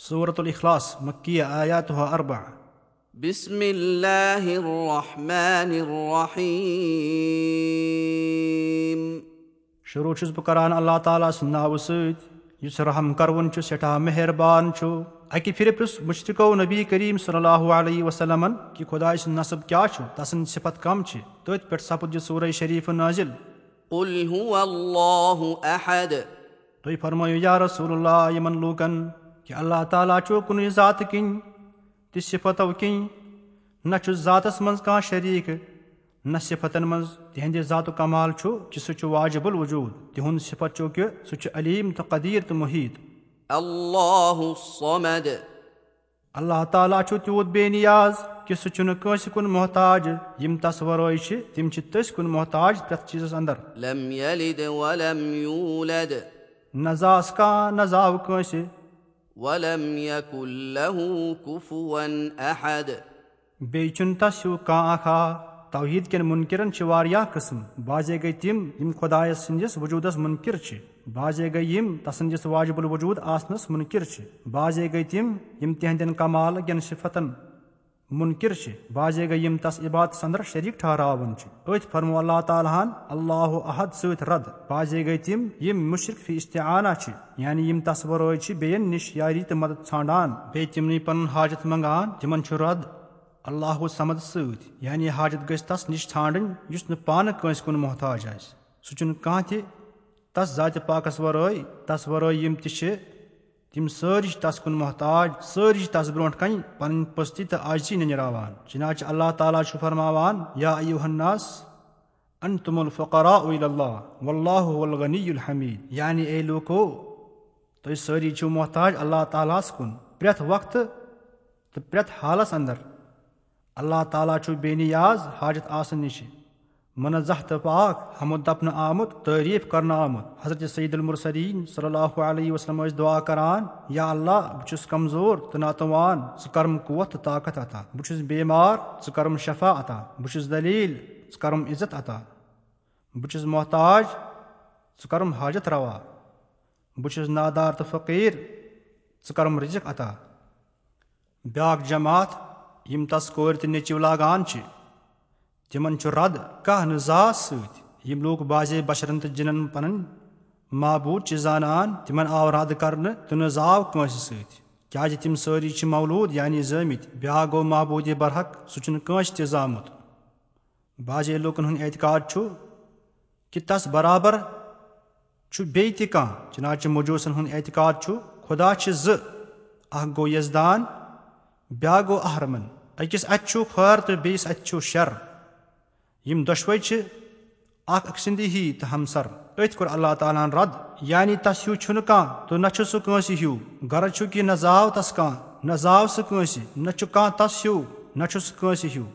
صورت الاخلاص بسم الله الرحمن الرحيم شروع چھُس بہٕ کران اللہ تعالیٰ سٕنٛدِ ناوٕ سۭتۍ یُس رحم کروُن چھُ سٮ۪ٹھاہ مہربان چھُ اکہِ پھِرِ پرٛژھ مُشتِقو نبی کریم صلی اللہُ علیہ وسلمن کہِ خۄداے سُنٛد نصب کیٛاہ چھُ تسٕنٛدۍ صفت کم چھِ تٔتھۍ پٮ۪ٹھ سپُد یہِ سورے شریٖف نٲزِل قل هو الله احد تُہۍ فرمٲیِو یا رسول اللہ یِمن لوٗکن کہِ اللہ تعالیٰ چھُ کُنُے ذاتہٕ کِنۍ تہِ صفتو کِنۍ نہ چھُ ذاتس منٛز کانٛہہ شریٖک نہ صفتن منٛز تِہنٛدِ ذاتُک کمال چھُ کہِ سُہ چھُ واجِب الوجوٗد تِہُنٛد صفت چھُ کہِ سُہ چھُ علیٖم تہٕ قدیٖر تہٕ مُحیٖط اللہ تعالیٰ چھُ تیوٗت بے نیاز کہِ سُہ چھُنہٕ کٲنٛسہِ کُن محتاج یِم تس ورٲے چھِ تِم چھِ تٔسۍ کُن محتاج پرٛٮ۪تھ چیٖزس انٛدر لم يلد ولم يولد نہ زاس کانٛہہ نہ زاو کٲنٛسہِ بیٚیہِ چھُنہٕ تس ہیوٗ کانٛہہ اکھا توحیٖد کٮ۪ن مُنکِرن چھِ واریاہ قٕسم؟ بازے گٔے تِم یِم خۄدایس سٕنٛدِس وجوٗدس مُنکِر چھِ بازے گٔے یِم تسٕنٛدِس واجِب الوجوٗد آسنس مُنکِر چھِ بازے گٔے تِم یِم تِہنٛدٮ۪ن کمال کٮ۪ن صفتن مُنکِر چھِ بازے گٔے یِم تس عبادتس انٛدر شریٖک ٹھہراوان چھِ أتھۍ فرمو اللہ تعالیٰ ہن اللہُ عحد سۭتۍ رد بازے گٔے تِم یِم مُشرق فی استعانہ چھِ یعنی یِم تس ورٲے چھِ بیٚین نِش یاری تہٕ مدد ژھانڈان بیٚیہِ تِمنٕے پنُن حاجت منٛگان تِمن چھُ رد اللہُ سمد سۭتۍ یعنی حاجت گژھِ تس نِش ژھانڈٕنۍ یُس نہٕ پانہٕ کٲنٛسہِ کُن محتاج آسہِ سُہ چھُنہٕ کانٛہہ تہِ تس ذاتہِ پاکس ورٲے تس ورٲے یِم تہِ چھِ تِم سٲری چھِ تس کُن محتاج سٲری چھِ تس برونٛٹھ کَنۍ پنٕنۍ پٔستی تہٕ عٲجی ننراوان چِناچہِ اللہ تعالیٰ چھُ فرماوان یا ایوٗحناس ان تُم الفقرا اللہ واللہ الغنی الحمیٖد۔ یعنی اے لوٗکو تُہۍ سٲری چھِو محتاج اللہ تعالیٰ ہس کُن۔ پرٛٮ۪تھ وقتہٕ تہٕ پرٛٮ۪تھ حالس انٛدر اللہ تعالیٰ چھُ بے نیاز حاجت آسنہٕ نِش منزہ تہٕ پاک حمد دپنہٕ آمُت تعٲریٖف کرنہٕ آمُت حضرت سعید المرسلیٖن صلی اللہُ علیہ وسلم ٲسۍ دُعا کران یا اللہ بہٕ چھُس کمزور تہٕ ناتوان ژٕ کرم قوت تہٕ طاقت عطا بہٕ چھُس بٮ۪مار ژٕ کرم شفا عطا بہٕ چھُس دلیٖل ژٕ کرم عزت عطا بہٕ چھُس محتاج ژٕ کرم حاجت روا. بہٕ چھُس نادار تہٕ فقیٖر ژٕ کرم رِزق عطا بیاکھ جماعت یِم تس کورِ تہٕ نیٚچِو لاگان چھِ تِمن چھُ رد کانٛہہ نہٕ زاس سۭتۍ یِم لوٗکھ بازے بشرن تہٕ جِنن پنٕنۍ معبوٗد چھِ زانان تِمن آو رد کرنہٕ تہٕ نہٕ زاو کٲنٛسہِ سۭتۍ کیازِ تِم سٲری چھِ مولوٗد یعنی زٲمٕتۍ بیاکھ گوٚو معبوٗدِ برحق سُہ چھُنہٕ کٲنٛسہِ تہِ زامُت بازے لوٗکن ہُنٛد اعتقاد چھُ کہِ تس برابر چھُ بیٚیہِ تہِ کانٛہہ چِناچہِ موجوٗسن ہُنٛد اعتقاد چھُ خۄدا چھِ زٕ اکھ گوٚو یزدان بیاکھ گوٚو اہرمن أکِس اتھِ چھُ کھۄر تہٕ بیٚیِس اتھِ چھُ شر یِم دۄشوے چھِ اکھ ہی تہٕ ہمسر أتھۍ کوٚر اللہ تعالیٰ ہن رد یعنی تس ہیوٗ چھُنہٕ کانٛہہ تہٕ نہ چھُ سُہ کٲنٛسہِ ہیوٗ غرض چھُ کہِ نہ زاو تس کانٛہہ نہ زاو سُہ کٲنٛسہِ نہ چھُ کانٛہہ تس ہیوٗ نہ چھُ سُہ کٲنٛسہِ ہیوٗ